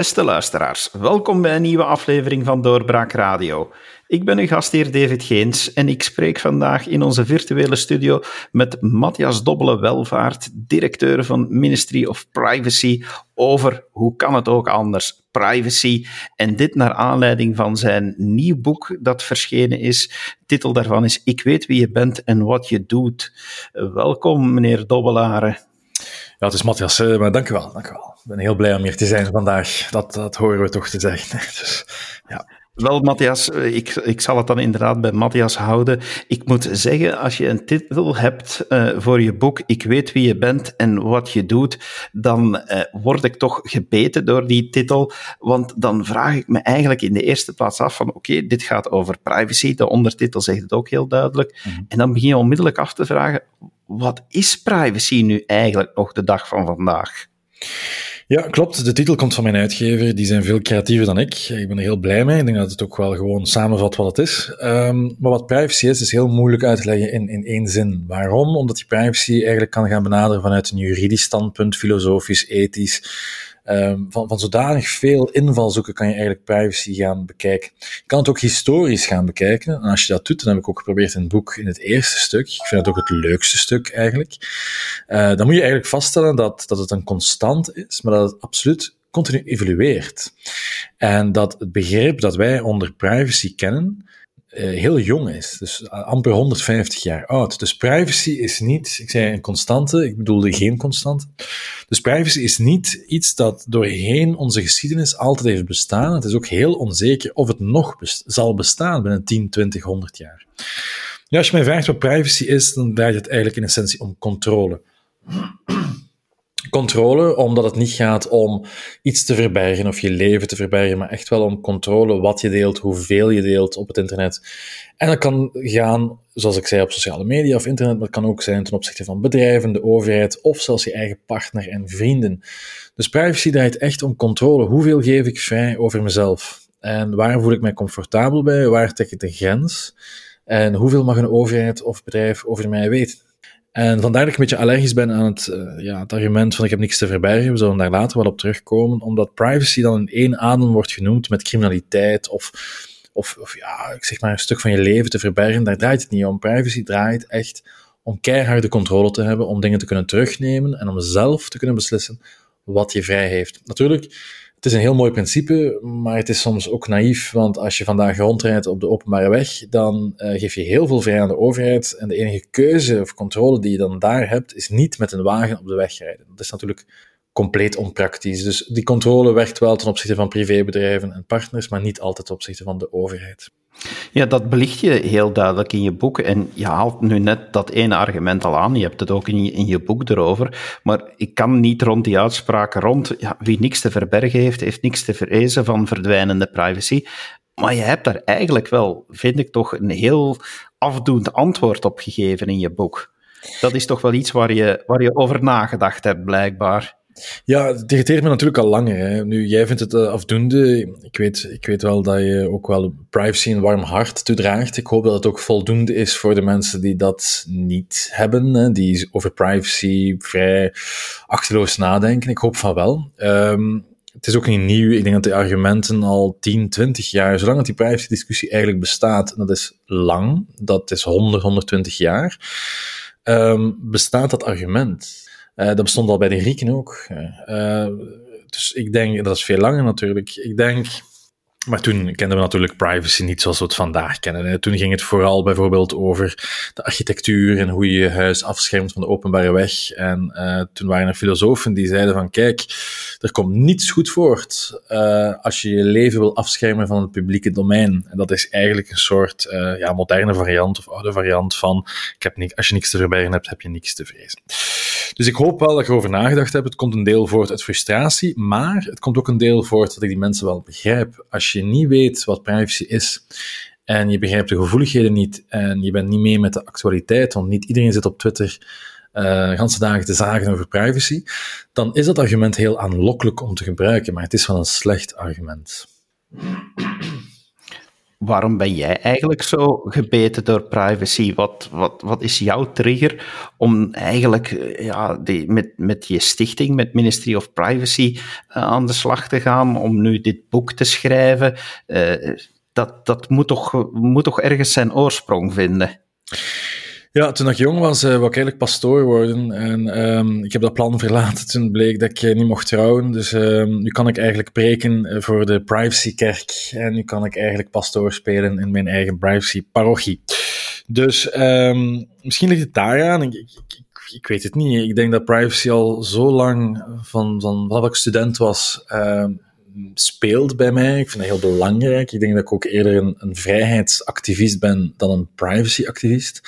Beste luisteraars, welkom bij een nieuwe aflevering van Doorbraak Radio. Ik ben uw gastheer David Geens en ik spreek vandaag in onze virtuele studio met Matthias Dobbele-Welvaart, directeur van Ministry of Privacy, over hoe kan het ook anders, privacy. En dit naar aanleiding van zijn nieuw boek dat verschenen is. Titel daarvan is Ik weet wie je bent en wat je doet. Welkom, meneer Dobbelare. Ja, is Matthias, maar dank u wel, dank u wel. Ik ben heel blij om hier te zijn vandaag. Dat, dat horen we toch te zeggen. Dus, ja. Wel, Matthias, ik, ik zal het dan inderdaad bij Matthias houden. Ik moet zeggen, als je een titel hebt uh, voor je boek, Ik weet wie je bent en wat je doet, dan uh, word ik toch gebeten door die titel. Want dan vraag ik me eigenlijk in de eerste plaats af van, oké, okay, dit gaat over privacy. De ondertitel zegt het ook heel duidelijk. Mm -hmm. En dan begin je onmiddellijk af te vragen, wat is privacy nu eigenlijk nog de dag van vandaag? Ja, klopt. De titel komt van mijn uitgever. Die zijn veel creatiever dan ik. Ik ben er heel blij mee. Ik denk dat het ook wel gewoon samenvat wat het is. Um, maar wat privacy is, is heel moeilijk uit te leggen in, in één zin. Waarom? Omdat je privacy eigenlijk kan gaan benaderen vanuit een juridisch standpunt, filosofisch, ethisch. Um, van, van zodanig veel invalshoeken kan je eigenlijk privacy gaan bekijken. Je kan het ook historisch gaan bekijken. En als je dat doet, dan heb ik ook geprobeerd in het boek in het eerste stuk. Ik vind het ook het leukste stuk eigenlijk. Uh, dan moet je eigenlijk vaststellen dat, dat het een constant is, maar dat het absoluut continu evolueert. En dat het begrip dat wij onder privacy kennen, heel jong is. Dus amper 150 jaar oud. Dus privacy is niet, ik zei een constante, ik bedoelde geen constante. Dus privacy is niet iets dat doorheen onze geschiedenis altijd heeft bestaan. Het is ook heel onzeker of het nog best zal bestaan binnen 10, 20, 100 jaar. Ja, als je mij vraagt wat privacy is, dan draait het eigenlijk in essentie om controle. Controle, omdat het niet gaat om iets te verbergen of je leven te verbergen, maar echt wel om controle wat je deelt, hoeveel je deelt op het internet. En dat kan gaan, zoals ik zei, op sociale media of internet, maar het kan ook zijn ten opzichte van bedrijven, de overheid of zelfs je eigen partner en vrienden. Dus privacy draait echt om controle. Hoeveel geef ik vrij over mezelf? En waar voel ik mij comfortabel bij? Waar trek ik de grens? En hoeveel mag een overheid of bedrijf over mij weten? En vandaar dat ik een beetje allergisch ben aan het, uh, ja, het argument van ik heb niks te verbergen. We zullen daar later wel op terugkomen, omdat privacy dan in één adem wordt genoemd met criminaliteit of, of, of ja, ik zeg maar een stuk van je leven te verbergen. Daar draait het niet om. Privacy draait echt om keiharde controle te hebben, om dingen te kunnen terugnemen en om zelf te kunnen beslissen wat je vrij heeft. Natuurlijk, het is een heel mooi principe, maar het is soms ook naïef, want als je vandaag rondrijdt op de openbare weg, dan uh, geef je heel veel vrij aan de overheid en de enige keuze of controle die je dan daar hebt, is niet met een wagen op de weg rijden. Dat is natuurlijk compleet onpraktisch. Dus die controle werkt wel ten opzichte van privébedrijven en partners, maar niet altijd ten opzichte van de overheid. Ja, dat belicht je heel duidelijk in je boek. En je haalt nu net dat ene argument al aan. Je hebt het ook in je, in je boek erover. Maar ik kan niet rond die uitspraken rond. Ja, wie niks te verbergen heeft, heeft niks te vrezen van verdwijnende privacy. Maar je hebt daar eigenlijk wel, vind ik toch, een heel afdoend antwoord op gegeven in je boek. Dat is toch wel iets waar je, waar je over nagedacht hebt, blijkbaar. Ja, het irriteert me natuurlijk al langer. Hè. Nu, jij vindt het afdoende. Ik weet, ik weet wel dat je ook wel privacy een warm hart toedraagt. Ik hoop dat het ook voldoende is voor de mensen die dat niet hebben, hè, die over privacy vrij achterloos nadenken. Ik hoop van wel. Um, het is ook niet nieuw. Ik denk dat de argumenten al 10, 20 jaar, zolang dat die privacy-discussie eigenlijk bestaat, en dat is lang, dat is 100, 120 jaar, um, bestaat dat argument. Uh, dat bestond al bij de Grieken ook. Uh, dus ik denk, dat is veel langer natuurlijk. Ik denk, maar toen kenden we natuurlijk privacy niet zoals we het vandaag kennen. Toen ging het vooral bijvoorbeeld over de architectuur en hoe je je huis afschermt van de openbare weg. En uh, toen waren er filosofen die zeiden van, kijk, er komt niets goed voort als je je leven wil afschermen van het publieke domein. En dat is eigenlijk een soort ja, moderne variant of oude variant van, ik heb niks, als je niks te verbergen hebt, heb je niks te vrezen. Dus ik hoop wel dat je erover nagedacht hebt. Het komt een deel voort uit frustratie, maar het komt ook een deel voort dat ik die mensen wel begrijp. Als je niet weet wat privacy is en je begrijpt de gevoeligheden niet en je bent niet mee met de actualiteit, want niet iedereen zit op Twitter uh, ganse dagen te zagen over privacy, dan is dat argument heel aanlokkelijk om te gebruiken, maar het is wel een slecht argument. Waarom ben jij eigenlijk zo gebeten door privacy? Wat, wat, wat is jouw trigger om eigenlijk eh, ja, die, met, met je stichting, met Ministry of Privacy, uh, aan de slag te gaan, om nu dit boek te schrijven? Uh, dat dat moet, toch, moet toch ergens zijn oorsprong vinden? Ja, toen ik jong was, uh, wou ik eigenlijk pastoor worden. En um, ik heb dat plan verlaten toen bleek dat ik uh, niet mocht trouwen. Dus um, nu kan ik eigenlijk preken uh, voor de privacykerk. En nu kan ik eigenlijk pastoor spelen in mijn eigen privacy-parochie. Dus um, misschien ligt het daaraan. Ik, ik, ik, ik, weet het niet. Ik denk dat privacy al zo lang, van, van wat ik student was, speelt bij mij. Ik vind dat heel belangrijk. Ik denk dat ik ook eerder een, een vrijheidsactivist ben dan een privacyactivist.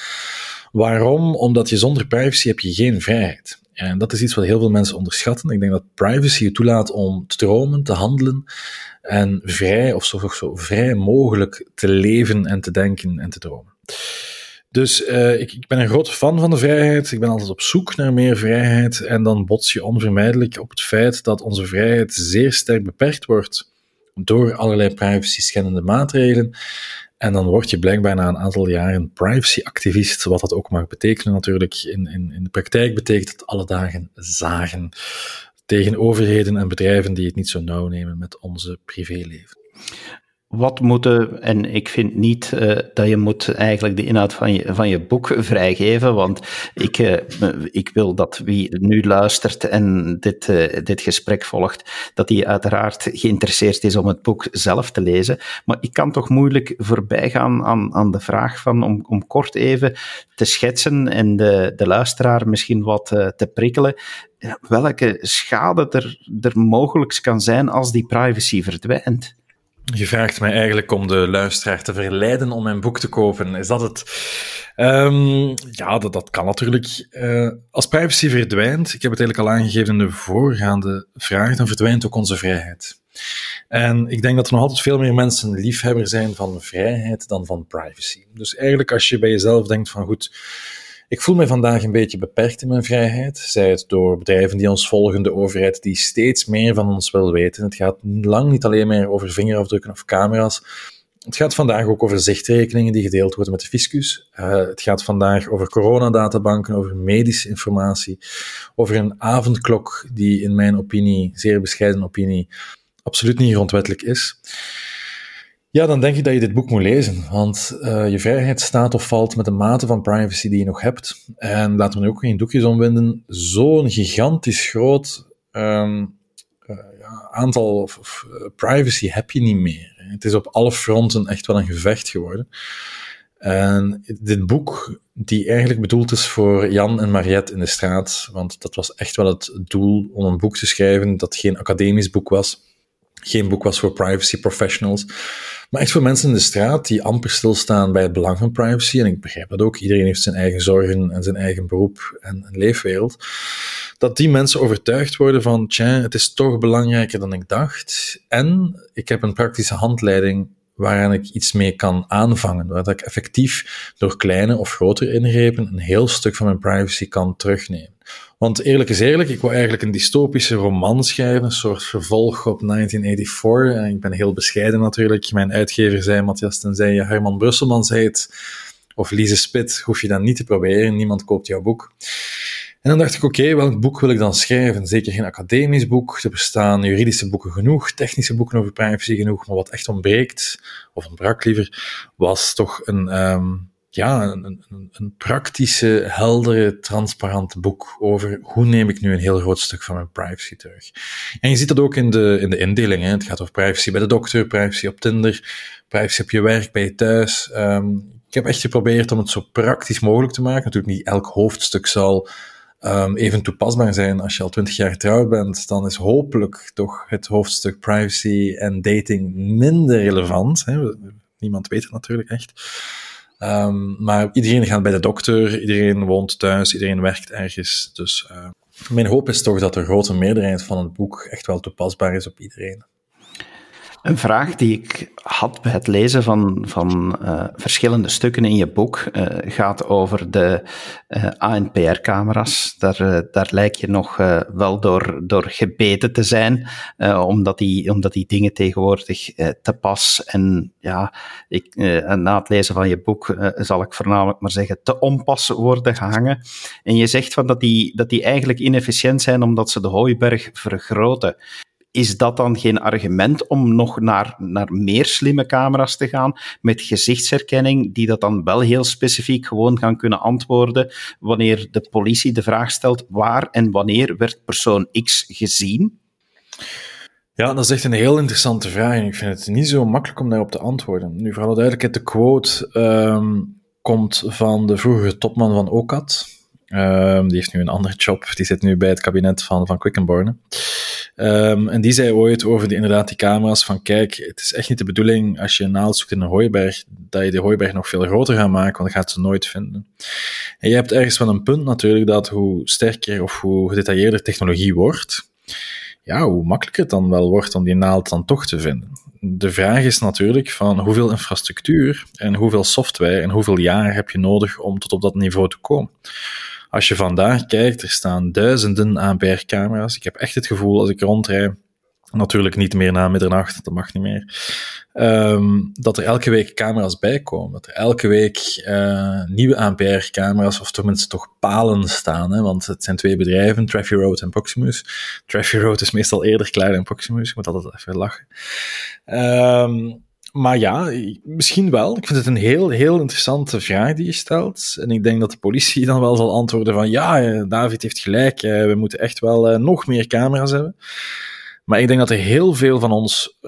Waarom? Omdat je zonder privacy heb je geen vrijheid. En dat is iets wat heel veel mensen onderschatten. Ik denk dat privacy je toelaat om te dromen, te handelen en vrij, of zo, zo vrij mogelijk te leven en te denken en te dromen. Dus uh, ik, ik, ben een groot fan van de vrijheid. Ik ben altijd op zoek naar meer vrijheid. En dan bots je onvermijdelijk op het feit dat onze vrijheid zeer sterk beperkt wordt door allerlei privacy-schendende maatregelen. En dan word je blijkbaar na een aantal jaren privacy-activist, wat dat ook mag betekenen natuurlijk. In, in, in de praktijk betekent het alle dagen zagen tegen overheden en bedrijven die het niet zo nauw nemen met onze privéleven wat moeten, en ik vind niet uh, dat je moet eigenlijk de inhoud van je, van je boek vrijgeven, want ik, uh, ik wil dat wie nu luistert en dit, uh, dit gesprek volgt, dat hij uiteraard geïnteresseerd is om het boek zelf te lezen. Maar ik kan toch moeilijk voorbij gaan aan, aan de vraag van om, om kort even te schetsen en de, de luisteraar misschien wat te prikkelen welke schade er, er mogelijk kan zijn als die privacy verdwijnt. Je vraagt mij eigenlijk om de luisteraar te verleiden om mijn boek te kopen. Is dat het? Um, ja, dat, dat kan natuurlijk. Uh, als privacy verdwijnt, ik heb het eigenlijk al aangegeven in de voorgaande vraag, dan verdwijnt ook onze vrijheid. En ik denk dat er nog altijd veel meer mensen liefhebber zijn van vrijheid dan van privacy. Dus eigenlijk als je bij jezelf denkt van goed, ik voel me vandaag een beetje beperkt in mijn vrijheid. Zij het door bedrijven die ons volgen, de overheid die steeds meer van ons wil weten. Het gaat lang niet alleen meer over vingerafdrukken of camera's. Het gaat vandaag ook over zichtrekeningen die gedeeld worden met de fiscus. Uh, het gaat vandaag over coronadatabanken, over medische informatie, over een avondklok die in mijn opinie, zeer bescheiden opinie, absoluut niet grondwettelijk is. Ja, dan denk ik dat je dit boek moet lezen, want uh, je vrijheid staat of valt met de mate van privacy die je nog hebt. En laten we nu ook geen doekjes omwinden, zo'n gigantisch groot um, uh, ja, aantal of, uh, privacy heb je niet meer. Het is op alle fronten echt wel een gevecht geworden. En dit boek, die eigenlijk bedoeld is voor Jan en Mariette in de straat, want dat was echt wel het doel om een boek te schrijven dat geen academisch boek was, geen boek was voor privacy professionals, maar echt voor mensen in de straat die amper stilstaan bij het belang van privacy. En ik begrijp dat ook. Iedereen heeft zijn eigen zorgen en zijn eigen beroep en, leefwereld. Dat die mensen overtuigd worden van, tja, het is toch belangrijker dan ik dacht. En ik heb een praktische handleiding waaraan ik iets mee kan aanvangen. Waar ik effectief door kleine of grotere ingrepen een heel stuk van mijn privacy kan terugnemen. Want eerlijk is eerlijk, ik wil eigenlijk een dystopische roman schrijven, een soort vervolg op 1984. En ik ben heel bescheiden natuurlijk. Mijn uitgever zei, Matthias, tenzij je Herman Brusselmans heet, of Lise Spit, hoef je dat niet te proberen. Niemand koopt jouw boek. En dan dacht ik, oké, welk boek wil ik dan schrijven? Zeker geen academisch boek. Er bestaan juridische boeken genoeg, technische boeken over privacy genoeg. Maar wat echt ontbreekt, of ontbrak liever, was toch een, um, ja, een, een, praktische, heldere, transparante boek over hoe neem ik nu een heel groot stuk van mijn privacy terug. En je ziet dat ook in de, in de indeling. Hè. Het gaat over privacy bij de dokter, privacy op Tinder, privacy op je werk, bij je thuis. Um, ik heb echt geprobeerd om het zo praktisch mogelijk te maken. Natuurlijk niet elk hoofdstuk zal um, even toepasbaar zijn. Als je al twintig jaar getrouwd bent, dan is hopelijk toch het hoofdstuk privacy en dating minder relevant. Hè. Niemand weet het natuurlijk echt. Um, maar iedereen gaat bij de dokter, iedereen woont thuis, iedereen werkt ergens. Dus uh, mijn hoop is toch dat de grote meerderheid van het boek echt wel toepasbaar is op iedereen. Een vraag die ik had bij het lezen van, van uh, verschillende stukken in je boek uh, gaat over de uh, ANPR-camera's. Daar, daar lijk je nog wel door, door gebeten te zijn, omdat, die, omdat die dingen tegenwoordig te pas en ja, ik, na het lezen van je boek zal ik voornamelijk maar zeggen te onpas worden gehangen. En je zegt van dat, die, dat die eigenlijk inefficiënt zijn omdat ze de hooiberg vergroten is dat dan geen argument om nog naar, naar meer slimme camera's te gaan met gezichtsherkenning, die dat dan wel heel specifiek gewoon gaan kunnen antwoorden wanneer de politie de vraag stelt waar en wanneer werd persoon X gezien? Ja, dat is echt een heel interessante vraag en ik vind het niet zo makkelijk om daarop te antwoorden. Nu, voor alle duidelijkheid, de quote um, komt van de vroegere topman van OCAT. Um, die heeft nu een andere job, die zit nu bij het kabinet van, van Quickenborne. Um, en die zei ooit over die, inderdaad die camera's van kijk, het is echt niet de bedoeling als je een naald zoekt in een hooiberg, dat je die hooiberg nog veel groter gaat maken, want dan gaat ze nooit vinden. En je hebt ergens wel een punt natuurlijk dat hoe sterker of hoe gedetailleerder technologie wordt, ja, hoe makkelijker het dan wel wordt om die naald dan toch te vinden. De vraag is natuurlijk van hoeveel infrastructuur en hoeveel software en hoeveel jaar heb je nodig om tot op dat niveau te komen. Als je vandaag kijkt, er staan duizenden ANPR-camera's. Ik heb echt het gevoel als ik rondrij, natuurlijk niet meer na middernacht, dat mag niet meer, um, dat er elke week camera's bijkomen. Dat er elke week uh, nieuwe ANPR-camera's, of tenminste toch palen staan. Hè? Want het zijn twee bedrijven, Traffic Road en Proximus. Traffic Road is meestal eerder klein dan Proximus, ik moet altijd even lachen. Um, maar ja, misschien wel. Ik vind het een heel, heel interessante vraag die je stelt. En ik denk dat de politie dan wel zal antwoorden van ja, eh, David heeft gelijk, eh, we moeten echt wel eh, nog meer camera's hebben. Maar ik denk dat er heel veel van ons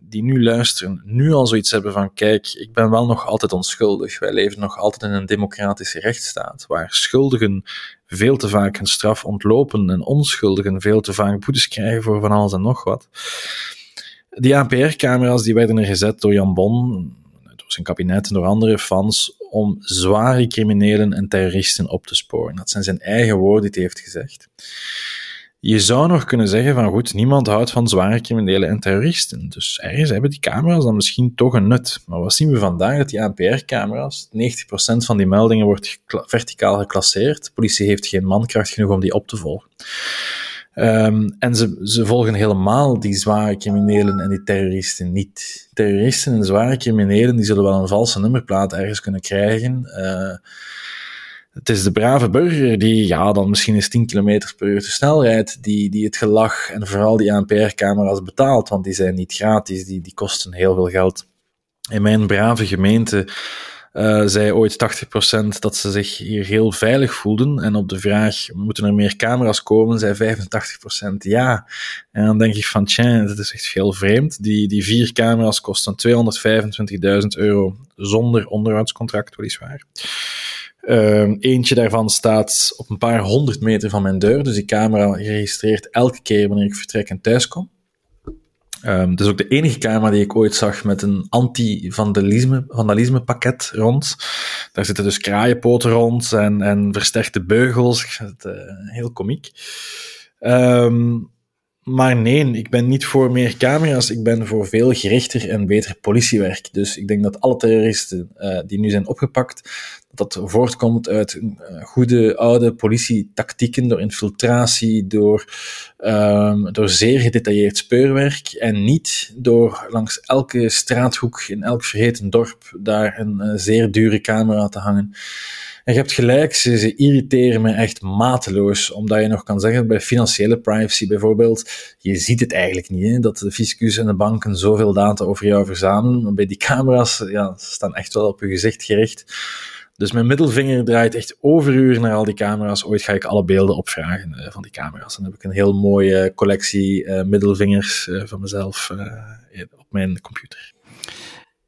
die nu luisteren, nu al zoiets hebben van kijk, ik ben wel nog altijd onschuldig. Wij leven nog altijd in een democratische rechtsstaat, waar schuldigen veel te vaak hun straf ontlopen en onschuldigen veel te vaak boetes krijgen voor van alles en nog wat. Die ANPR-camera's die werden er gezet door Jan Bon, door zijn kabinet en door andere fans, om zware criminelen en terroristen op te sporen. Dat zijn zijn eigen woorden die hij heeft gezegd. Je zou nog kunnen zeggen van goed, niemand houdt van zware criminelen en terroristen. Dus ergens hebben die camera's dan misschien toch een nut. Maar wat zien we vandaag? Dat die ANPR-camera's, 90% van die meldingen wordt verticaal geclasseerd. De politie heeft geen mankracht genoeg om die op te volgen. Um, en ze, ze volgen helemaal die zware criminelen en die terroristen niet. Terroristen en zware criminelen die zullen wel een valse nummerplaat ergens kunnen krijgen. Uh, het is de brave burger die ja, dan misschien eens 10 km per uur te snel rijdt, die, die het gelach en vooral die ANPR-camera's betaalt, want die zijn niet gratis, die, die kosten heel veel geld. In mijn brave gemeente uh, zei ooit 80% dat ze zich hier heel veilig voelden. En op de vraag, moeten er meer camera's komen, zei 85% ja. En dan denk ik van, tja, dat is echt veel vreemd. Die, die vier camera's kosten 225.000 euro zonder onderhoudscontract, weliswaar. Uh, eentje daarvan staat op een paar honderd meter van mijn deur. Dus die camera registreert elke keer wanneer ik vertrek en thuis kom. Um, het is ook de enige camera die ik ooit zag met een anti-vandalisme vandalisme pakket rond. Daar zitten dus kraaienpoten rond en, en versterkte beugels. Het uh, heel komiek. Um, maar nee, ik ben niet voor meer camera's. Ik ben voor veel gerichter en beter politiewerk. Dus ik denk dat alle terroristen uh, die nu zijn opgepakt, dat voortkomt uit uh, goede oude politietactieken, door infiltratie, door, um, door zeer gedetailleerd speurwerk en niet door langs elke straathoek in elk vergeten dorp daar een uh, zeer dure camera te hangen. En je hebt gelijk, ze, irriteren me echt mateloos, omdat je nog kan zeggen, bij financiële privacy bijvoorbeeld, je ziet het eigenlijk niet, hè, dat de fiscus en de banken zoveel data over jou verzamelen, maar bij die camera's, ja, staan echt wel op je gezicht gericht. Dus mijn middelvinger draait echt overuur naar al die camera's. Ooit ga ik alle beelden opvragen uh, van die camera's. Dan heb ik een heel mooie collectie uh, middelvingers uh, van mezelf op mijn computer.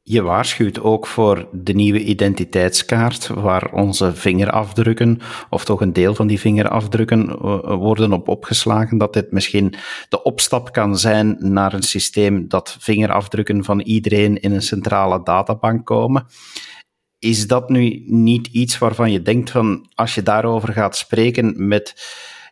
Je waarschuwt ook voor de nieuwe identiteitskaart, waar onze vingerafdrukken, of toch een deel van die vingerafdrukken, worden op opgeslagen. Dat dit misschien de opstap kan zijn naar een systeem dat vingerafdrukken van iedereen in een centrale databank komen. Is dat nu niet iets waarvan je denkt van, als je daarover gaat spreken met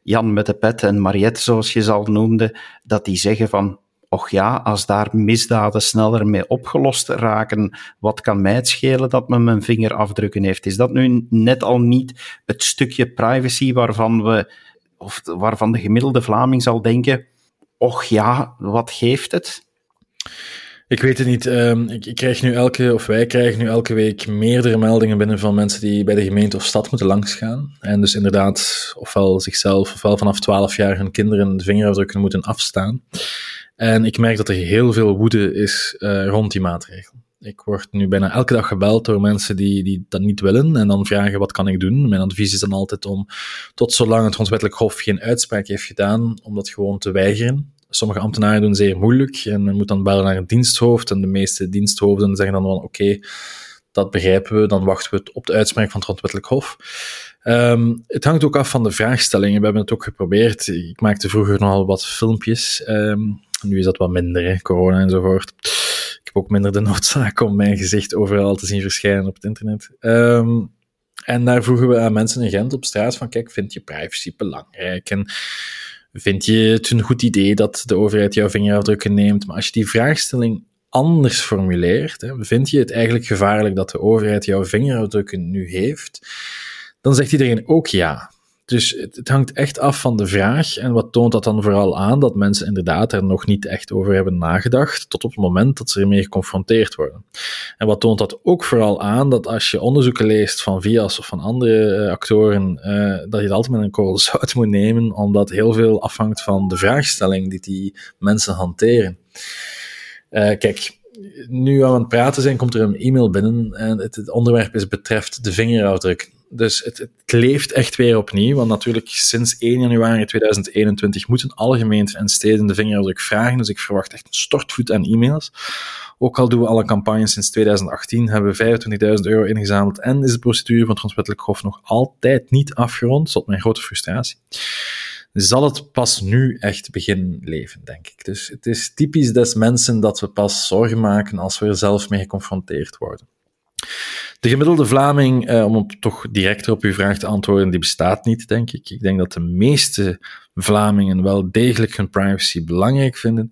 Jan met de pet en Mariette, zoals je ze al noemde, dat die zeggen van, och ja, als daar misdaden sneller mee opgelost raken, wat kan mij het schelen dat men mijn vingerafdrukken heeft? Is dat nu net al niet het stukje privacy waarvan we, of waarvan de gemiddelde Vlaming zal denken, och ja, wat geeft het? Ik weet het niet. Ik, ik, krijg nu elke, of wij krijgen nu elke week meerdere meldingen binnen van mensen die bij de gemeente of stad moeten langsgaan. En dus inderdaad, ofwel zichzelf, ofwel vanaf 12 jaar hun kinderen de vingerafdrukken moeten afstaan. En ik merk dat er heel veel woede is uh, rond die maatregel. Ik word nu bijna elke dag gebeld door mensen die, die dat niet willen en dan vragen wat kan ik doen. Mijn advies is dan altijd om, tot zolang het grondwettelijk hof geen uitspraak heeft gedaan, om dat gewoon te weigeren. Sommige ambtenaren doen zeer moeilijk en men moet dan bellen naar een diensthoofd. En de meeste diensthoofden zeggen dan van oké, dat begrijpen we, dan wachten we op de uitspraak van het grondwettelijk hof. Um, het hangt ook af van de vraagstellingen. We hebben het ook geprobeerd. Ik maakte vroeger nogal wat filmpjes. Um, nu is dat wat minder, hè, corona enzovoort. Ik heb ook minder de noodzaak om mijn gezicht overal te zien verschijnen op het internet. Um, en daar vroegen we aan mensen in Gent op straat van, kijk, vind je privacy belangrijk? En vind je het een goed idee dat de overheid jouw vingerafdrukken neemt? Maar als je die vraagstelling anders formuleert, hè, vind je het eigenlijk gevaarlijk dat de overheid jouw vingerafdrukken nu heeft? Dan zegt iedereen ook ja. Dus het, het, hangt echt af van de vraag. En wat toont dat dan vooral aan? Dat mensen inderdaad er nog niet echt over hebben nagedacht, tot op het moment dat ze ermee geconfronteerd worden. En wat toont dat ook vooral aan? Dat als je onderzoeken leest van VIAS of van andere uh, actoren, uh, dat je het altijd met een korrel zout moet nemen, omdat heel veel afhangt van de vraagstelling die die mensen hanteren. Uh, kijk, nu we aan het praten zijn, komt er een e-mail binnen en het, het onderwerp is betreft de vingerafdruk. Dus het, het, leeft echt weer opnieuw, want natuurlijk sinds 1 januari 2021 moeten alle gemeenten en steden de vingerafdruk vragen, dus ik verwacht echt een stortvloed aan e-mails. Ook al doen we alle campagnes sinds 2018, hebben we 25.000 euro ingezameld en is de procedure van het Grondwettelijk Hof nog altijd niet afgerond, tot mijn grote frustratie. Zal het pas nu echt beginnen leven, denk ik. Dus het is typisch des mensen dat we pas zorgen maken als we er zelf mee geconfronteerd worden. De gemiddelde Vlaming, eh, om toch directer op uw vraag te antwoorden, die bestaat niet, denk ik. Ik denk dat de meeste Vlamingen wel degelijk hun privacy belangrijk vinden.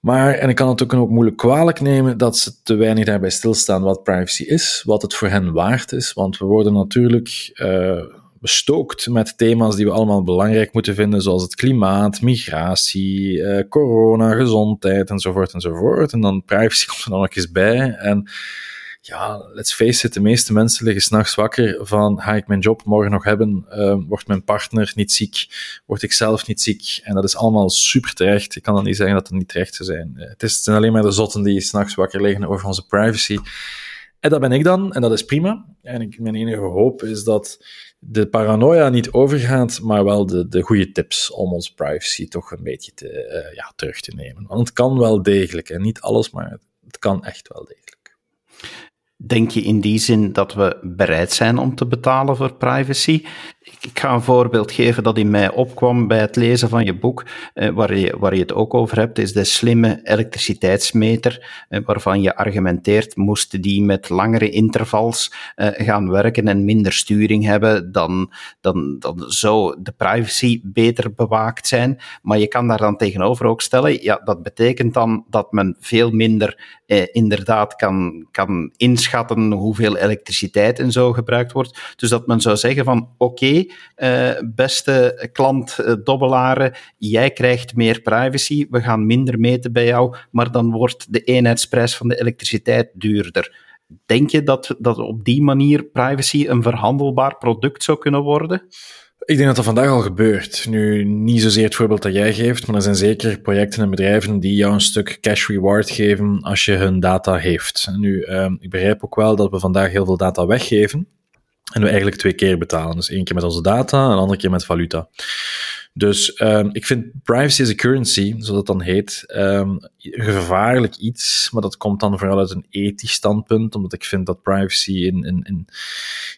Maar, en ik kan het ook, ook moeilijk kwalijk nemen, dat ze te weinig daarbij stilstaan wat privacy is, wat het voor hen waard is. Want we worden natuurlijk uh, bestookt met thema's die we allemaal belangrijk moeten vinden, zoals het klimaat, migratie, uh, corona, gezondheid enzovoort enzovoort. En dan privacy komt er dan nog eens bij. En ja, let's face it, de meeste mensen liggen s'nachts wakker van ga ik mijn job morgen nog hebben, uh, wordt mijn partner niet ziek, word ik zelf niet ziek. En dat is allemaal super terecht. Ik kan dan niet zeggen dat het niet terecht zou zijn. Uh, het, is, het zijn alleen maar de zotten die s'nachts wakker liggen over onze privacy. En dat ben ik dan, en dat is prima. En ik, mijn enige hoop is dat de paranoia niet overgaat, maar wel de, de goede tips om onze privacy toch een beetje te, uh, ja, terug te nemen. Want het kan wel degelijk, en niet alles, maar het kan echt wel degelijk. Denk je in die zin dat we bereid zijn om te betalen voor privacy? Ik ga een voorbeeld geven dat in mij opkwam bij het lezen van je boek, eh, waar, je, waar je het ook over hebt, is de slimme elektriciteitsmeter, eh, waarvan je argumenteert, moesten die met langere intervals eh, gaan werken en minder sturing hebben, dan, dan, dan zou de privacy beter bewaakt zijn. Maar je kan daar dan tegenover ook stellen, ja, dat betekent dan dat men veel minder eh, inderdaad kan, kan inschatten hoeveel elektriciteit en zo gebruikt wordt. Dus dat men zou zeggen van, oké, uh, beste klant Dobbelaren, jij krijgt meer privacy, we gaan minder meten bij jou, maar dan wordt de eenheidsprijs van de elektriciteit duurder. Denk je dat, dat op die manier privacy een verhandelbaar product zou kunnen worden? Ik denk dat dat vandaag al gebeurt. Nu, niet zozeer het voorbeeld dat jij geeft, maar er zijn zeker projecten en bedrijven die jou een stuk cash reward geven als je hun data heeft. Nu, uh, ik begrijp ook wel dat we vandaag heel veel data weggeven. En we eigenlijk twee keer betalen. Dus één keer met onze data en een andere keer met valuta. Dus um, ik vind privacy as a currency, zoals dat dan heet, um, gevaarlijk iets. Maar dat komt dan vooral uit een ethisch standpunt, omdat ik vind dat privacy in, in, in,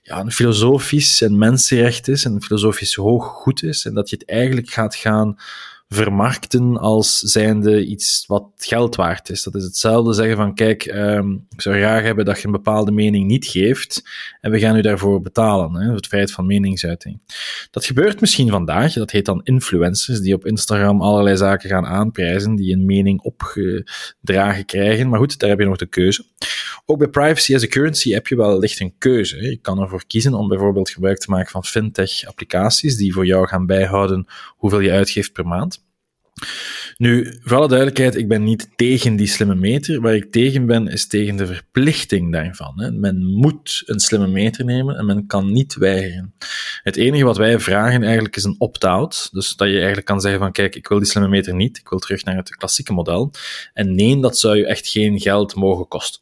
ja, een filosofisch en mensenrecht is, en een filosofisch hoog goed is. En dat je het eigenlijk gaat gaan vermarkten als zijnde iets wat geld waard is. Dat is hetzelfde zeggen van, kijk, um, ik zou graag hebben dat je een bepaalde mening niet geeft en we gaan u daarvoor betalen, hè, het feit van meningsuiting. Dat gebeurt misschien vandaag, dat heet dan influencers, die op Instagram allerlei zaken gaan aanprijzen, die een mening opgedragen krijgen, maar goed, daar heb je nog de keuze. Ook bij privacy as a currency heb je wel licht een keuze. Je kan ervoor kiezen om bijvoorbeeld gebruik te maken van fintech-applicaties die voor jou gaan bijhouden hoeveel je uitgeeft per maand. Nu, voor alle duidelijkheid, ik ben niet tegen die slimme meter. Waar ik tegen ben, is tegen de verplichting daarvan. Hè. Men moet een slimme meter nemen en men kan niet weigeren. Het enige wat wij vragen eigenlijk is een opt-out. Dus dat je eigenlijk kan zeggen van, kijk, ik wil die slimme meter niet, ik wil terug naar het klassieke model. En nee, dat zou je echt geen geld mogen kosten.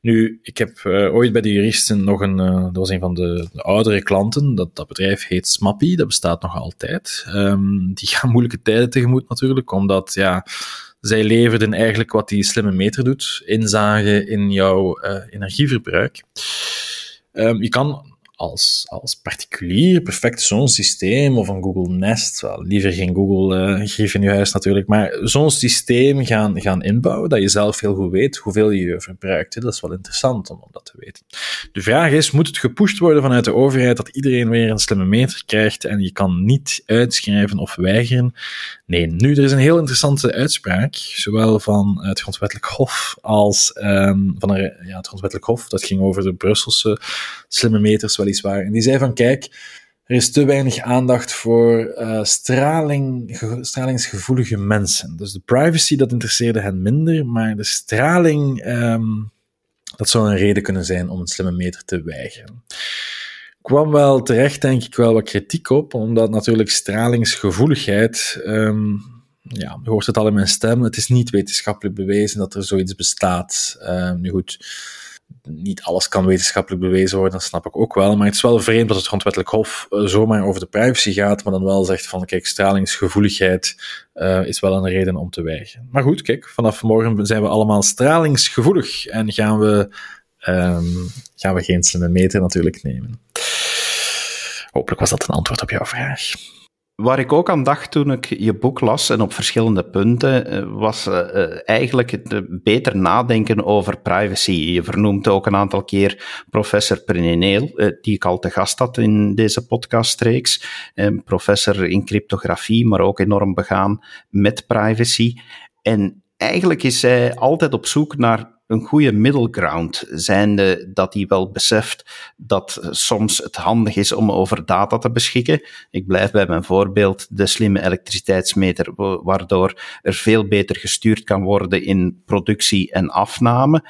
Nu, ik heb uh, ooit bij de juristen nog een, uh, dat was een van de, de, oudere klanten, dat, dat bedrijf heet Smappy, dat bestaat nog altijd. Um, die gaan moeilijke tijden tegemoet natuurlijk, omdat ja, zij leverden eigenlijk wat die slimme meter doet, inzage in jouw uh, energieverbruik. Um, je kan als, als particulier perfect zo'n systeem of een Google Nest, wel, liever geen Google uh, grief in je huis natuurlijk, maar zo'n systeem gaan, gaan inbouwen dat je zelf heel goed weet hoeveel je verbruikt. Hè. Dat is wel interessant om, om dat te weten. De vraag is, moet het gepusht worden vanuit de overheid dat iedereen weer een slimme meter krijgt en je kan niet uitschrijven of weigeren? Nee, nu, er is een heel interessante uitspraak, zowel van het Grondwettelijk Hof als um, van ja, het Grondwettelijk Hof, dat ging over de Brusselse slimme meters weliswaar. En die zei van, kijk, er is te weinig aandacht voor uh, straling, stralingsgevoelige mensen. Dus de privacy, dat interesseerde hen minder, maar de straling, um, dat zou een reden kunnen zijn om een slimme meter te weigeren kwam wel terecht, denk ik, wel wat kritiek op, omdat natuurlijk stralingsgevoeligheid, um, ja, je hoort het al in mijn stem, het is niet wetenschappelijk bewezen dat er zoiets bestaat. Um, nu goed, niet alles kan wetenschappelijk bewezen worden, dat snap ik ook wel. Maar het is wel vreemd dat het grondwettelijk hof uh, zomaar over de privacy gaat, maar dan wel zegt van, kijk, stralingsgevoeligheid uh, is wel een reden om te weigeren. Maar goed, kijk, vanaf morgen zijn we allemaal stralingsgevoelig en gaan we, um, gaan we geen slimme meter natuurlijk nemen. Hopelijk was dat een antwoord op jouw vraag. Waar ik ook aan dacht toen ik je boek las en op verschillende punten, eh, was uh, eigenlijk het beter nadenken over privacy. Je vernoemt ook een aantal keer professor Preneneel, uh, die ik al te gast had in deze podcastreeks. professor in cryptografie, maar ook enorm begaan met privacy. En eigenlijk is zij altijd op zoek naar een goede middle ground, zijnde dat hij wel beseft dat soms het handig is om over data te beschikken. Ik blijf bij mijn voorbeeld, de slimme elektriciteitsmeter, waardoor er veel beter gestuurd kan worden in productie en afname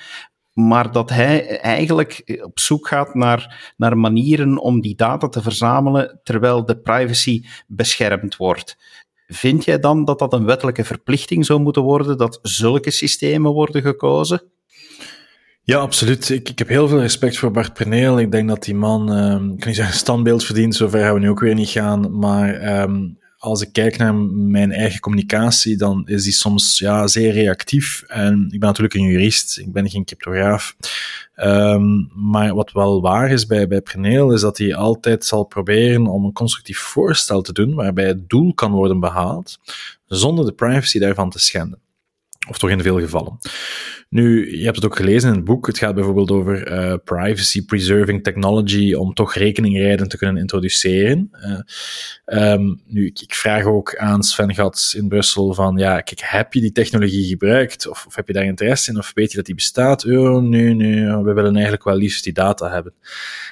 maar dat hij eigenlijk op zoek gaat naar, naar manieren om die data te verzamelen terwijl de privacy beschermd wordt. Vind jij dan dat dat een wettelijke verplichting zou moeten worden, dat zulke systemen worden gekozen? Ja, absoluut. Ik, ik heb heel veel respect voor Bart Perneel. Ik denk dat die man, um, ik kan niet zeggen standbeeld verdient, zover gaan we nu ook weer niet gaan. Maar um, als ik kijk naar mijn eigen communicatie, dan is die soms ja, zeer reactief. En ik ben natuurlijk een jurist, ik ben geen cryptograaf. Um, maar wat wel waar is bij, bij Preneel, is dat hij altijd zal proberen om een constructief voorstel te doen waarbij het doel kan worden behaald, zonder de privacy daarvan te schenden. Of toch in veel gevallen. Nu, je hebt het ook gelezen in het boek. Het gaat bijvoorbeeld over uh, privacy preserving technology om toch rekeningrijden te kunnen introduceren. Uh, um, nu, ik, ik, vraag ook aan Sven Gats in Brussel van, ja, kijk, heb je die technologie gebruikt? Of, of heb je daar interesse in? Of weet je dat die bestaat? Oh, nee, nee, we willen eigenlijk wel liefst die data hebben.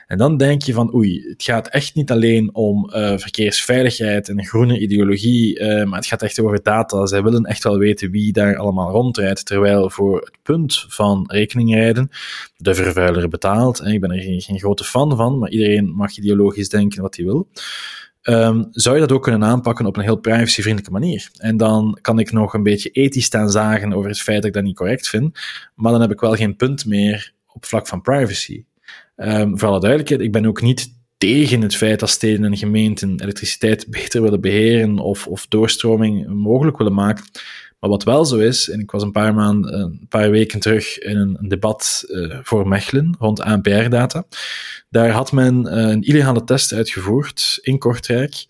En dan denk je van, oei, het gaat echt niet alleen om uh, verkeersveiligheid en groene ideologie, maar het gaat echt over data. Zij willen echt wel weten wie daar allemaal rondrijdt, terwijl voor het punt van rekeningrijden de vervuiler betaalt. En ik ben er geen, geen, grote fan van, maar iedereen mag ideologisch denken wat hij wil. Um, zou je dat ook kunnen aanpakken op een heel privacyvriendelijke manier? En dan kan ik nog een beetje ethisch staan zagen over het feit dat ik dat niet correct vind, maar dan heb ik wel geen punt meer op vlak van privacy. Um, voor alle duidelijkheid, ik ben ook niet tegen het feit dat steden en gemeenten elektriciteit beter willen beheren of, of doorstroming mogelijk willen maken. Maar wat wel zo is, en ik was een paar maanden, een paar weken terug in een, debat uh, voor Mechelen rond ANPR-data. Daar had men uh, een illegale test uitgevoerd in Kortrijk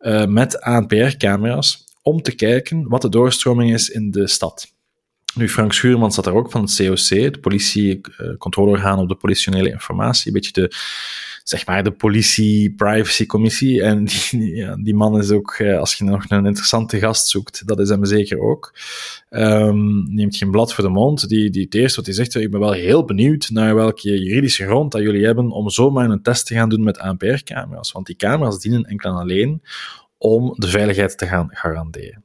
uh, met ANPR-camera's om te kijken wat de doorstroming is in de stad. Nu, Frank Schuurman zat daar ook van het COC, de politie, uh, controleorgaan op de politionele informatie, een beetje de zeg maar, de politie-privacy-commissie. En die, man is ook, eh, als je nog een interessante gast zoekt, dat is hem zeker ook. Um, neemt geen blad voor de mond. Die, die, het eerste wat hij zegt, ik ben wel heel benieuwd naar welke juridische grond dat jullie hebben om zomaar een test te gaan doen met ANPR-camera's. Want die camera's dienen enkel en alleen om de veiligheid te gaan garanderen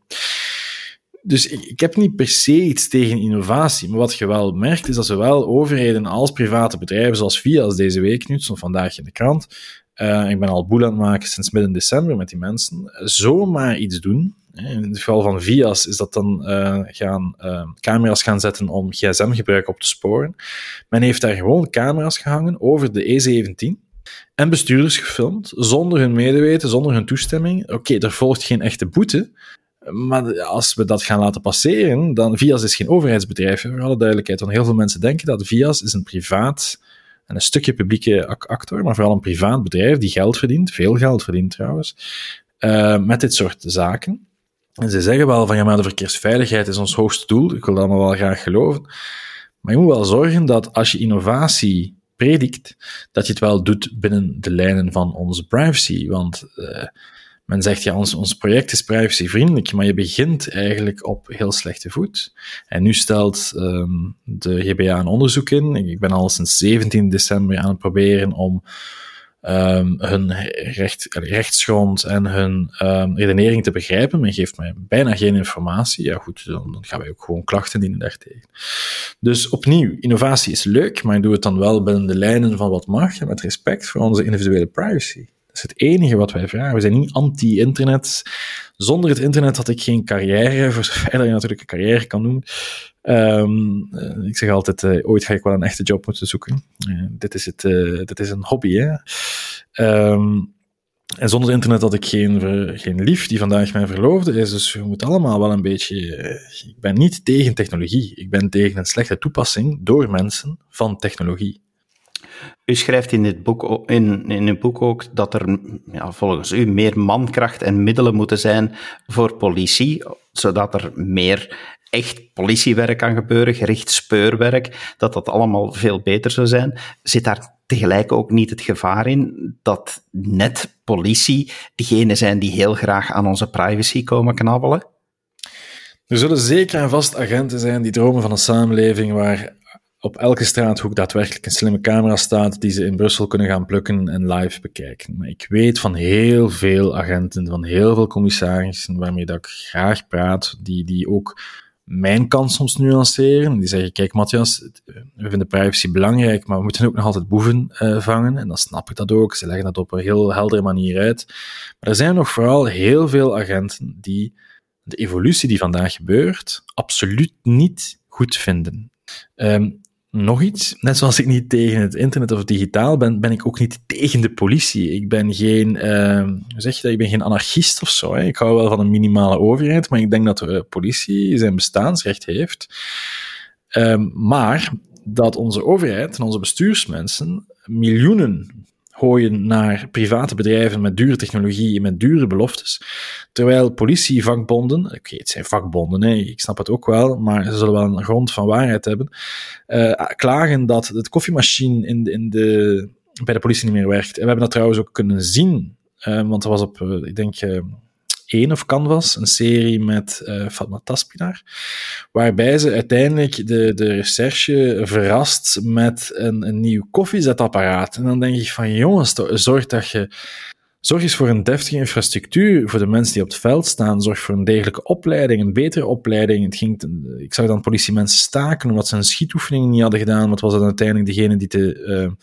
dus ik, ik, heb niet per se iets tegen innovatie, maar wat je wel merkt is dat zowel overheden als private bedrijven, zoals Vias deze week nu, stond vandaag in de krant, uh, ik ben al boel aan het maken sinds midden december met die mensen, zomaar iets doen. In het geval van Vias is dat dan gaan, camera's gaan zetten om gsm-gebruik op te sporen. Men heeft daar gewoon camera's gehangen over de E17 en bestuurders gefilmd, zonder hun medeweten, zonder hun toestemming. Oké, er volgt geen echte boete, maar als we dat gaan laten passeren, dan Vias is geen overheidsbedrijf, voor alle duidelijkheid. Want heel veel mensen denken dat Vias is een privaat en een stukje publieke actor, maar vooral een privaat bedrijf die geld verdient, veel geld verdient trouwens, uh, met dit soort zaken. En ze zeggen wel van ja, maar de verkeersveiligheid is ons hoogste doel. Ik wil dat allemaal wel graag geloven. Maar je moet wel zorgen dat als je innovatie predikt, dat je het wel doet binnen de lijnen van onze privacy. Want uh, men zegt, ja, ons, ons project is privacyvriendelijk, maar je begint eigenlijk op heel slechte voet. En nu stelt um, de GBA een onderzoek in. Ik ben al sinds 17 december aan het proberen om um, hun recht, rechtsgrond en hun um, redenering te begrijpen. Men geeft mij bijna geen informatie. Ja goed, dan, dan gaan wij ook gewoon klachten dienen daartegen. Dus opnieuw, innovatie is leuk, maar doe het dan wel binnen de lijnen van wat mag en met respect voor onze individuele privacy. Dat is het enige wat wij vragen. We zijn niet anti-internet. Zonder het internet had ik geen carrière, voor zover je natuurlijk een carrière kan noemen. Um, ik zeg altijd, uh, ooit ga ik wel een echte job moeten zoeken. Uh, dit, is het, dit is een hobby, hè. Um, en zonder internet had ik geen, geen lief die vandaag mijn verloofde is. Dus we moeten allemaal wel een beetje. Ik ben niet tegen technologie. Ik ben tegen een slechte toepassing door mensen van technologie. U schrijft in, dit boek, in, in het boek ook dat er ja, volgens u meer mankracht en middelen moeten zijn voor politie, zodat er meer echt politiewerk kan gebeuren, gericht speurwerk, dat dat allemaal veel beter zou zijn. Zit daar tegelijk ook niet het gevaar in dat net politie degene zijn die heel graag aan onze privacy komen knabbelen? Er zullen zeker en vast agenten zijn die dromen van een samenleving waar op elke straathoek daadwerkelijk een slimme camera staat die ze in Brussel kunnen gaan plukken en live bekijken. Maar ik weet van heel veel agenten, van heel veel commissarissen waarmee dat ik graag praat, die, die ook mijn kant soms nuanceren. Die zeggen, kijk Matthias, we vinden privacy belangrijk, maar we moeten ook nog altijd boeven uh, vangen. En dan snap ik dat ook. Ze leggen dat op een heel heldere manier uit. Maar er zijn nog vooral heel veel agenten die de evolutie die vandaag gebeurt absoluut niet goed vinden. Um, nog iets. Net zoals ik niet tegen het internet of digitaal ben, ben ik ook niet tegen de politie. Ik ben geen, uh, zeg je dat? Ik ben geen anarchist of zo. Hè. Ik hou wel van een minimale overheid, maar ik denk dat de politie zijn bestaansrecht heeft. Um, maar dat onze overheid en onze bestuursmensen miljoenen gooien naar private bedrijven met dure technologie en met dure beloftes. Terwijl politievakbonden, oké, het zijn vakbonden, hè, ik snap het ook wel, maar ze zullen wel een grond van waarheid hebben, uh, klagen dat de koffiemachine in de, in de, bij de politie niet meer werkt. En we hebben dat trouwens ook kunnen zien, uh, want er was op, uh, ik denk, 1 of Canvas, een serie met uh, Fatma Taspinar, waarbij ze uiteindelijk de, de recherche verrast met een, een nieuw koffiezetapparaat. En dan denk ik van, jongens, zorg dat je... Zorg eens voor een deftige infrastructuur voor de mensen die op het veld staan. Zorg voor een degelijke opleiding, een betere opleiding. Het ging, ik zag dan politiemensen staken omdat ze een schietoefening niet hadden gedaan. Wat was dan uiteindelijk degene die uh, de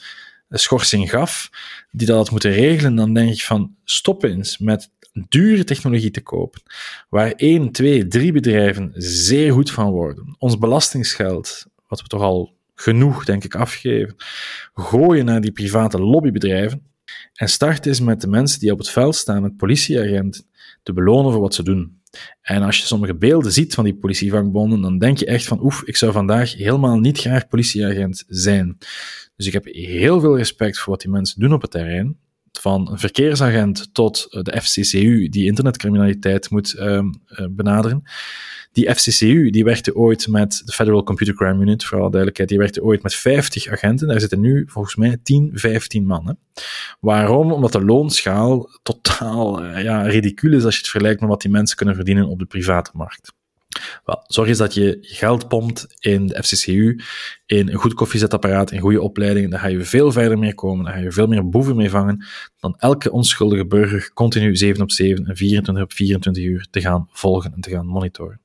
schorsing gaf, die dat had moeten regelen. Dan denk ik van, stop eens met dure technologie te kopen, waar één, twee, drie bedrijven zeer goed van worden, ons belastingsgeld, wat we toch al genoeg, denk ik, afgeven, gooien naar die private lobbybedrijven en start eens met de mensen die op het veld staan, met politieagenten, te belonen voor wat ze doen. En als je sommige beelden ziet van die politievangbonden, dan denk je echt van, oef, ik zou vandaag helemaal niet graag politieagent zijn. Dus ik heb heel veel respect voor wat die mensen doen op het terrein van een verkeersagent tot de FCCU, die internetcriminaliteit moet ehm, eh, benaderen. Die FCCU, die werkte ooit met de Federal Computer Crime Unit, voor alle duidelijkheid, die werkte ooit met 50 agenten. Daar zitten nu volgens mij 10, 15 mannen. Waarom? Omdat de loonschaal totaal uh, ja, ridicuul is als je het vergelijkt met wat die mensen kunnen verdienen op de private markt. Zorg eens dat je geld pompt in de FCCU, in een goed koffiezetapparaat, in goede opleidingen. Dan ga je veel verder mee komen, dan ga je veel meer boeven mee vangen dan elke onschuldige burger continu 7 op 7 en 24 op 24 uur te gaan volgen en te gaan monitoren.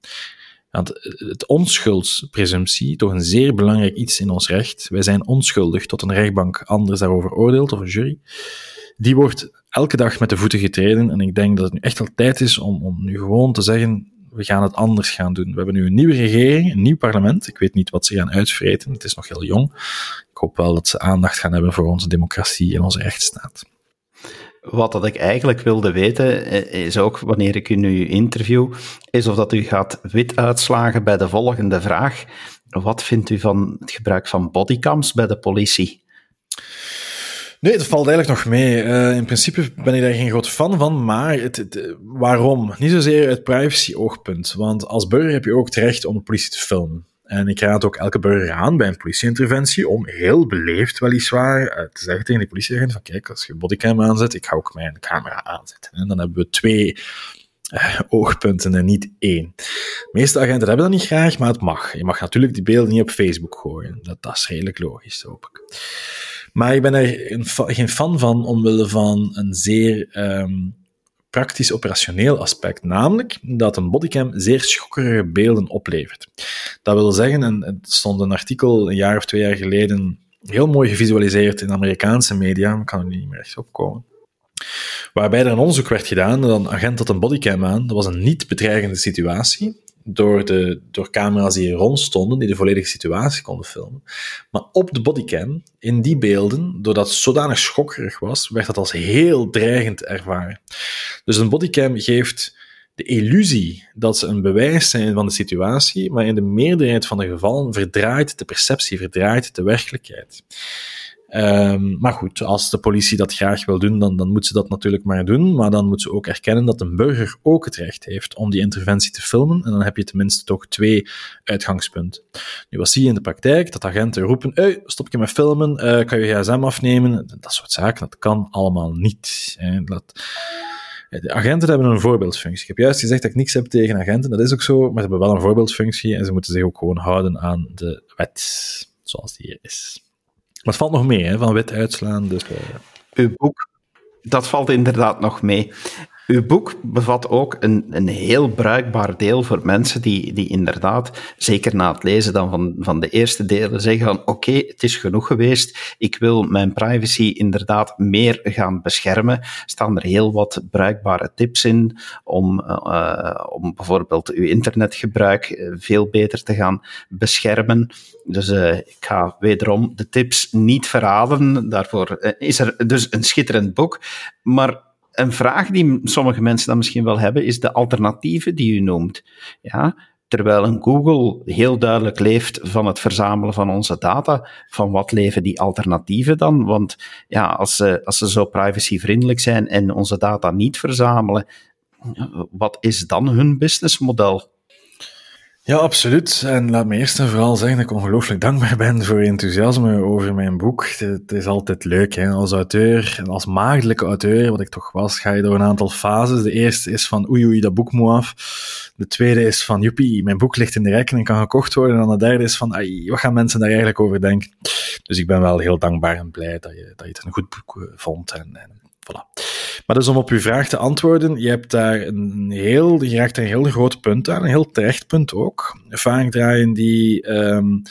Want het onschuldspresumptie, toch een zeer belangrijk iets in ons recht. Wij zijn onschuldig tot een rechtbank anders daarover oordeelt, of een jury. Die wordt elke dag met de voeten getreden. En ik denk dat het nu echt al tijd is om, om nu gewoon te zeggen: we gaan het anders gaan doen. We hebben nu een nieuwe regering, een nieuw parlement. Ik weet niet wat ze gaan uitvreten. Het is nog heel jong. Ik hoop wel dat ze aandacht gaan hebben voor onze democratie en onze rechtsstaat. Wat dat ik eigenlijk wilde weten, eh, is ook wanneer ik u nu interview, is of dat u gaat wit uitslagen bij de volgende vraag. Wat vindt u van het gebruik van bodycams bij de politie? Nee, dat valt eigenlijk nog mee. Uh, in principe ben ik daar geen groot fan van, maar het, het, waarom? Niet zozeer het privacy-oogpunt. Want als burger heb je ook het recht om de politie te filmen. En ik raad ook elke burger aan bij een politieinterventie om heel beleefd weliswaar uh, te zeggen tegen die politieagent van kijk, als je bodycam aanzet, ik ga ook mijn camera aanzetten. En dan hebben we twee oogpunten en niet één. De meeste agenten hebben dat niet graag, maar het mag. Je mag natuurlijk die beelden niet op Facebook gooien. Dat, dat is redelijk logisch, hoop ik. Maar ik ben er een, geen fan van omwille van een zeer um, praktisch operationeel aspect, namelijk dat een bodycam zeer schokkerige beelden oplevert. Dat wil zeggen, en stond een artikel een jaar of twee jaar geleden heel mooi gevisualiseerd in Amerikaanse media, ik kan er niet meer echt opkomen. Waarbij er een onderzoek werd gedaan, een agent had een bodycam aan, dat was een niet bedreigende situatie door, de, door camera's die er rond stonden, die de volledige situatie konden filmen. Maar op de bodycam, in die beelden, doordat het zodanig schokkerig was, werd dat als heel dreigend ervaren. Dus een bodycam geeft de illusie dat ze een bewijs zijn van de situatie, maar in de meerderheid van de gevallen verdraait de perceptie, verdraait de werkelijkheid. Um, maar goed, als de politie dat graag wil doen, dan, dan moet ze dat natuurlijk maar doen. Maar dan moet ze ook erkennen dat een burger ook het recht heeft om die interventie te filmen. En dan heb je tenminste toch twee uitgangspunten. Nu, wat zie je in de praktijk? Dat agenten roepen, hey, stop je met filmen, uh, kan je gsm afnemen? Dat soort zaken, dat kan allemaal niet. Dat... De agenten hebben een voorbeeldfunctie. Ik heb juist gezegd dat ik niks heb tegen agenten, dat is ook zo, maar ze hebben wel een voorbeeldfunctie en ze moeten zich ook gewoon houden aan de wet, zoals die hier is. Maar het valt nog mee, hè, van wit uitslaan. Dus, uh... Uw boek, dat valt inderdaad nog mee. Uw boek bevat ook een, een heel bruikbaar deel voor mensen die, die inderdaad, zeker na het lezen dan van, van de eerste delen, zeggen van oké, het is genoeg geweest, ik wil mijn privacy inderdaad meer gaan beschermen. Staan er heel wat bruikbare tips in om, uh, om bijvoorbeeld uw internetgebruik eh, veel beter te gaan beschermen. Dus ik ga wederom de tips niet verhalen. Daarvoor is er dus een schitterend boek. Maar een vraag die sommige mensen dan misschien wel hebben, is de alternatieven die u noemt. Ja, terwijl een Google heel duidelijk leeft van het verzamelen van onze data, van wat leven die alternatieven dan? Want ja, als ze, als ze zo privacyvriendelijk zijn en onze data niet verzamelen, wat is dan hun businessmodel? Ja, absoluut. En laat me eerst en vooral zeggen dat ik ongelooflijk dankbaar ben voor je enthousiasme over mijn boek. Het is altijd leuk, hè. Als auteur, en als maagdelijke auteur, wat ik toch was, ga je door een aantal fases. De eerste is van oei oei, dat boek moet af. De tweede is van joepie, mijn boek ligt in de rekken en kan gekocht worden. En dan de derde is van, ai, wat gaan mensen daar eigenlijk over denken? Dus ik ben wel heel dankbaar en blij dat je, dat je het een goed boek eh, vond. En, en voilà. Maar dus om op uw vraag te antwoorden, je hebt daar een heel, je raakt een heel groot punt aan, een heel terecht punt ook. Vaak draaien die, um,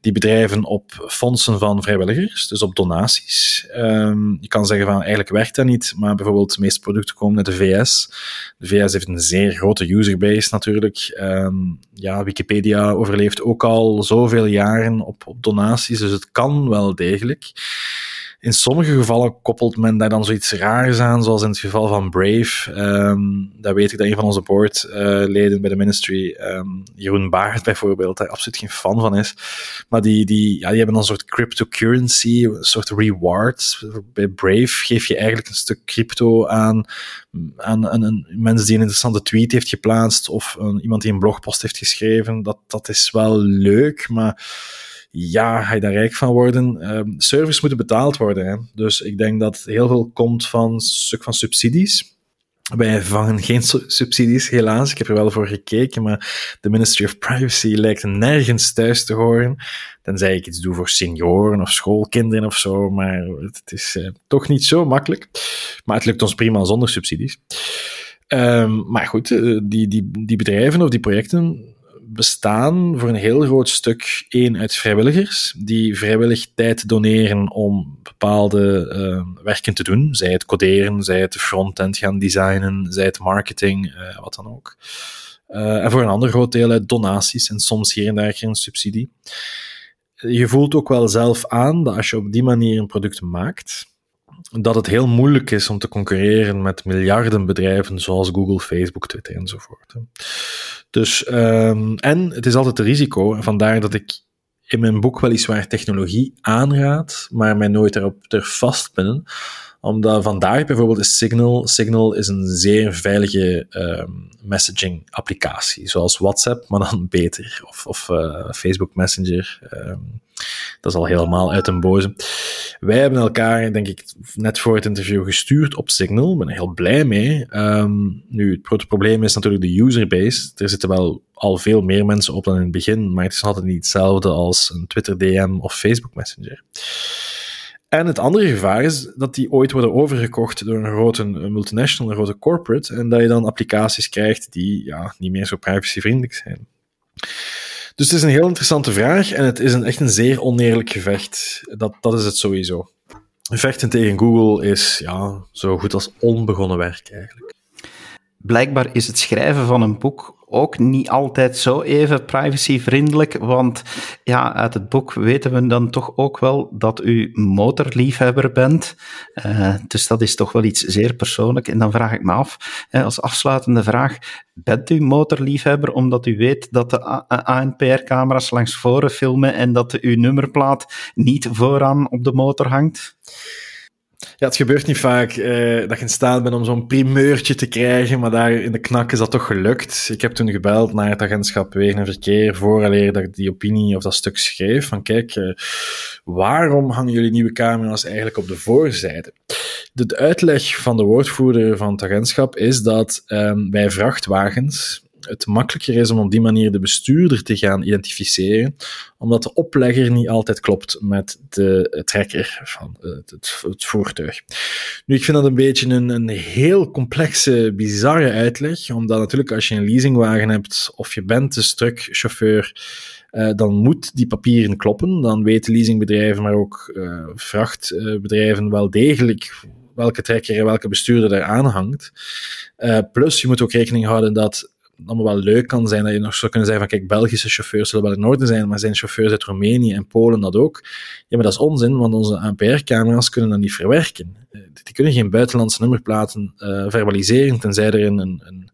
die bedrijven op fondsen van vrijwilligers, dus op donaties. Um, je kan zeggen van eigenlijk werkt dat niet, maar bijvoorbeeld de meeste producten komen uit de VS. De VS heeft een zeer grote userbase natuurlijk. Um, ja, Wikipedia overleeft ook al zoveel jaren op, op donaties, dus het kan wel degelijk. In sommige gevallen koppelt men daar dan zoiets raars aan, zoals in het geval van Brave. Um, daar weet ik dat een van onze boardleden bij de ministry, um, Jeroen Baart bijvoorbeeld, daar absoluut geen fan van is. Maar die, die, ja, die hebben dan een soort cryptocurrency, een soort reward. Bij Brave geef je eigenlijk een stuk crypto aan, aan, een mensen die een interessante tweet heeft geplaatst of een, iemand die een blogpost heeft geschreven. Dat, dat is wel leuk, maar ja, ga je daar rijk van worden? Uh, servers moeten betaald worden. Hè? Dus ik denk dat heel veel komt van stuk van subsidies. Wij vangen geen subsidies, helaas. Ik heb er wel voor gekeken, maar de Ministry of Privacy lijkt nergens thuis te horen. Tenzij ik iets doe voor senioren of schoolkinderen of zo, maar het is uh, toch niet zo makkelijk. Maar het lukt ons prima zonder subsidies. Um, maar goed, eh, die, die, die bedrijven of die projecten bestaan voor een heel groot stuk één uit vrijwilligers, die vrijwillig tijd doneren om bepaalde uh, werken te doen. Zij het coderen, zij het frontend gaan designen, zij het marketing, uh, wat dan ook. Uh, en voor een ander groot deel uit donaties en soms hier en daar geen subsidie. Je voelt ook wel zelf aan dat als je op die manier een product maakt, dat het heel moeilijk is om te concurreren met miljarden bedrijven zoals Google, Facebook, Twitter enzovoort. Dus, um, en het is altijd een risico, vandaar dat ik in mijn boek weliswaar technologie aanraad, maar mij nooit erop durf vastpinnen omdat vandaag bijvoorbeeld is Signal. Signal is een zeer veilige um, messaging applicatie, zoals WhatsApp, maar dan beter. Of, of uh, Facebook Messenger. Um, dat is al helemaal uit een boze. Wij hebben elkaar, denk ik, net voor het interview gestuurd op Signal. Ik ben er heel blij mee. Um, nu, het grote probleem is natuurlijk de userbase. Er zitten wel al veel meer mensen op dan in het begin, maar het is altijd niet hetzelfde als een Twitter DM of Facebook Messenger. En het andere gevaar is dat die ooit worden overgekocht door een grote multinational, een grote corporate, en dat je dan applicaties krijgt die ja, niet meer zo privacyvriendelijk zijn. Dus het is een heel interessante vraag en het is een, echt een zeer oneerlijk gevecht. Dat, dat is het sowieso. Vechten tegen Google is ja, zo goed als onbegonnen werk eigenlijk. Blijkbaar is het schrijven van een boek ook niet altijd zo even privacyvriendelijk, want ja, uit het boek weten we dan toch ook wel dat u motorliefhebber bent. Uh, dus dat is toch wel iets zeer persoonlijk. En dan vraag ik me af, als afsluitende vraag, bent u motorliefhebber omdat u weet dat de ANPR-camera's langs voren filmen en dat uw nummerplaat niet vooraan op de motor hangt? Ja, het gebeurt niet vaak eh, dat je in staat bent om zo'n primeurtje te krijgen, maar daar in de knak is dat toch gelukt. Ik heb toen gebeld naar het agentschap Wegen en Verkeer, vooraleer dat ik die opinie of dat stuk schreef, van kijk, uh, waarom hangen jullie nieuwe camera's eigenlijk op de voorzijde? De uitleg van de woordvoerder van het agentschap is dat um, bij vrachtwagens het makkelijker is om op die manier de bestuurder te gaan identificeren, omdat de oplegger niet altijd klopt met de trekker van het, het, het voertuig. Nu, ik vind dat een beetje een, een heel complexe, bizarre uitleg, omdat natuurlijk als je een leasingwagen hebt of je bent de truckchauffeur, uh, dan moet die papieren kloppen. Dan weten leasingbedrijven, maar ook uh, vrachtbedrijven wel degelijk welke trekker en welke bestuurder daar aan hangt. Uh, plus, je moet ook rekening houden dat allemaal wel leuk kan zijn. Dat je nog zou kunnen zeggen van kijk, Belgische chauffeurs zullen wel in orde zijn, maar zijn chauffeurs uit Roemenië en Polen dat ook? Ja, maar dat is onzin, want onze ANPR-camera's kunnen dat niet verwerken. Eh, die kunnen geen buitenlandse nummerplaten uh, verbaliseren, tenzij er een, een,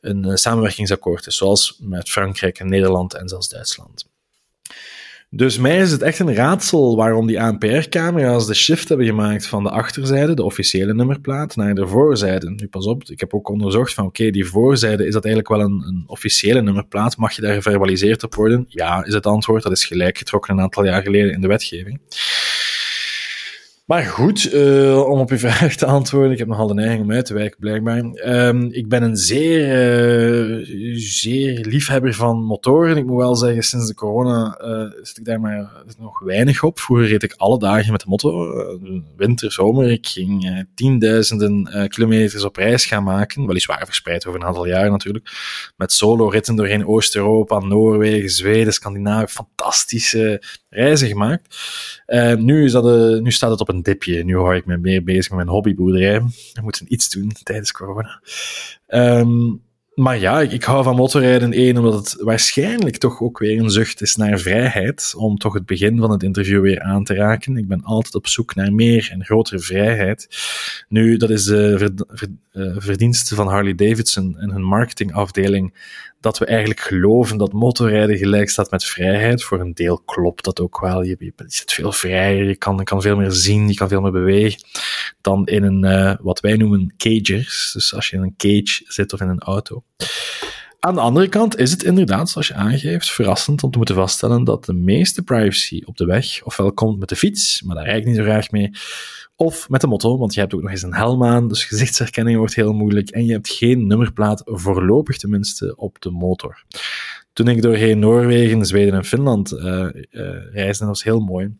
een samenwerkingsakkoord is, zoals met Frankrijk en Nederland en zelfs Duitsland. Dus mij is het echt een raadsel waarom die ANPR-camera's de shift hebben gemaakt van de achterzijde, de officiële nummerplaat, naar de voorzijde. Nu pas op, ik heb ook onderzocht van oké, die voorzijde, is dat eigenlijk wel een, een, officiële nummerplaat? Mag je daar geverbaliseerd op worden? Ja, is het antwoord. Dat is gelijk getrokken een aantal jaar geleden in de wetgeving. Maar goed, uh, om op uw vraag te antwoorden, ik heb nogal de neiging om uit te wijken, blijkbaar. Um, ik ben een zeer, uh, zeer liefhebber van motoren. Ik moet wel zeggen, sinds de corona uh, zit ik daar maar nog weinig op. Vroeger reed ik alle dagen met de motto, winter, zomer. Ik ging tienduizenden kilometers op reis gaan maken, weliswaar verspreid over een aantal jaar natuurlijk. Met solo-ritten doorheen Oost-Europa, Noorwegen, Zweden, Scandinavië. Fantastische reizen gemaakt. nu, is dat, nu staat het op een dipje. Nu hoor ik me meer bezig met mijn hobbyboerderij. We moeten iets doen tijdens corona. Um, maar ja, ik, hou van motorrijden één, omdat het waarschijnlijk toch ook weer een zucht is naar vrijheid, om toch het begin van het interview weer aan te raken. Ik ben altijd op zoek naar meer en grotere vrijheid. Nu, dat is de eh, verdienste van Harley Davidson en hun marketingafdeling, dat we eigenlijk geloven dat motorrijden gelijk staat met vrijheid. Voor een deel klopt dat ook wel. Je, je zit veel vrijer, je kan, kan veel meer zien, je kan veel meer bewegen dan in een, uh, wat wij noemen cagers. Dus als je in een cage zit of in een auto. Aan de andere kant is het inderdaad, zoals je aangeeft, verrassend om te moeten vaststellen dat de meeste privacy op de weg ofwel komt met de fiets, maar daar rijd ik niet zo graag mee, of met de motto, want je hebt ook nog eens een helm aan, dus gezichtsherkenning wordt heel moeilijk en je hebt geen nummerplaat, voorlopig tenminste, op de motor. Toen ik doorheen Noorwegen, Zweden en Finland uh, reisde, dat was heel mooi,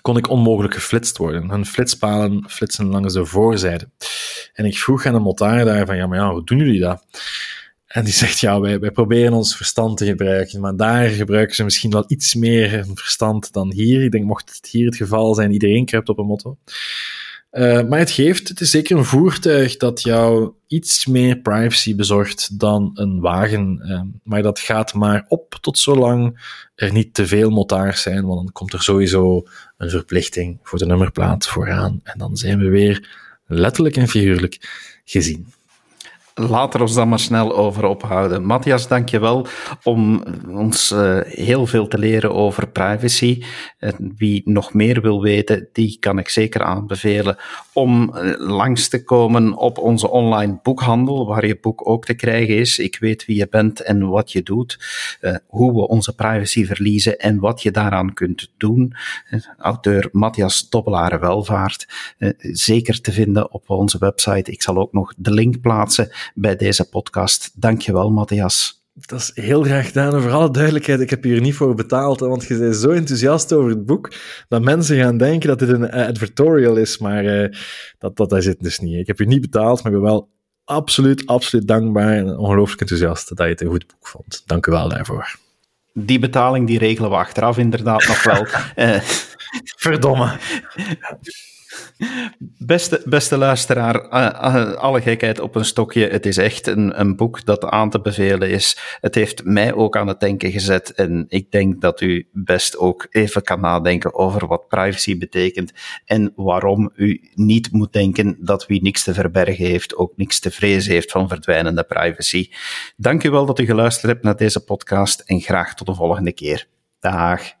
kon ik onmogelijk geflitst worden. Hun flitspalen flitsen langs de voorzijde. En ik vroeg aan de motaar daar van, ja, maar ja, hoe doen jullie dat? En die zegt, ja, wij, wij proberen ons verstand te gebruiken, maar daar gebruiken ze misschien wel iets meer verstand dan hier. Ik denk, mocht het hier het geval zijn, iedereen kruipt op een motto. Uh, maar het geeft, het is zeker een voertuig dat jou iets meer privacy bezorgt dan een wagen. Uh, maar dat gaat maar op tot zolang er niet te veel motards zijn, want dan komt er sowieso een verplichting voor de nummerplaat vooraan. En dan zijn we weer letterlijk en figuurlijk gezien. Laten we ons dan maar snel over ophouden. Matthias, dank je wel om ons uh, heel veel te leren over privacy. En wie nog meer wil weten, die kan ik zeker aanbevelen om uh, langs te komen op onze online boekhandel, waar je boek ook te krijgen is. Ik weet wie je bent en wat je doet, hoe we onze privacy verliezen en wat je daaraan kunt doen. auteur Matthias Dobbelaar Welvaart, zeker te vinden op onze website. Ik zal ook nog de link plaatsen bij deze podcast. Dankjewel, Matthias. Dat is heel graag gedaan. En voor alle duidelijkheid, ik heb hier niet voor betaald, want je bent zo enthousiast over het boek, dat mensen gaan denken dat dit een advertorial is, maar uh, dat, dat, dat zit dus niet. Ik heb je niet betaald, maar ik ben wel absoluut, absoluut dankbaar en ongelooflijk enthousiast dat je het een goed boek vond. Dank u wel daarvoor. Die betaling die regelen we achteraf inderdaad nog wel. uh, Verdomme. Beste, beste luisteraar, alle gekheid op een stokje. Het is echt een, een boek dat aan te bevelen is. Het heeft mij ook aan het denken gezet. En ik denk dat u best ook even kan nadenken over wat privacy betekent. En waarom u niet moet denken dat wie niks te verbergen heeft, ook niks te vrezen heeft van verdwijnende privacy. Dank u wel dat u geluisterd hebt naar deze podcast en graag tot de volgende keer. Dag.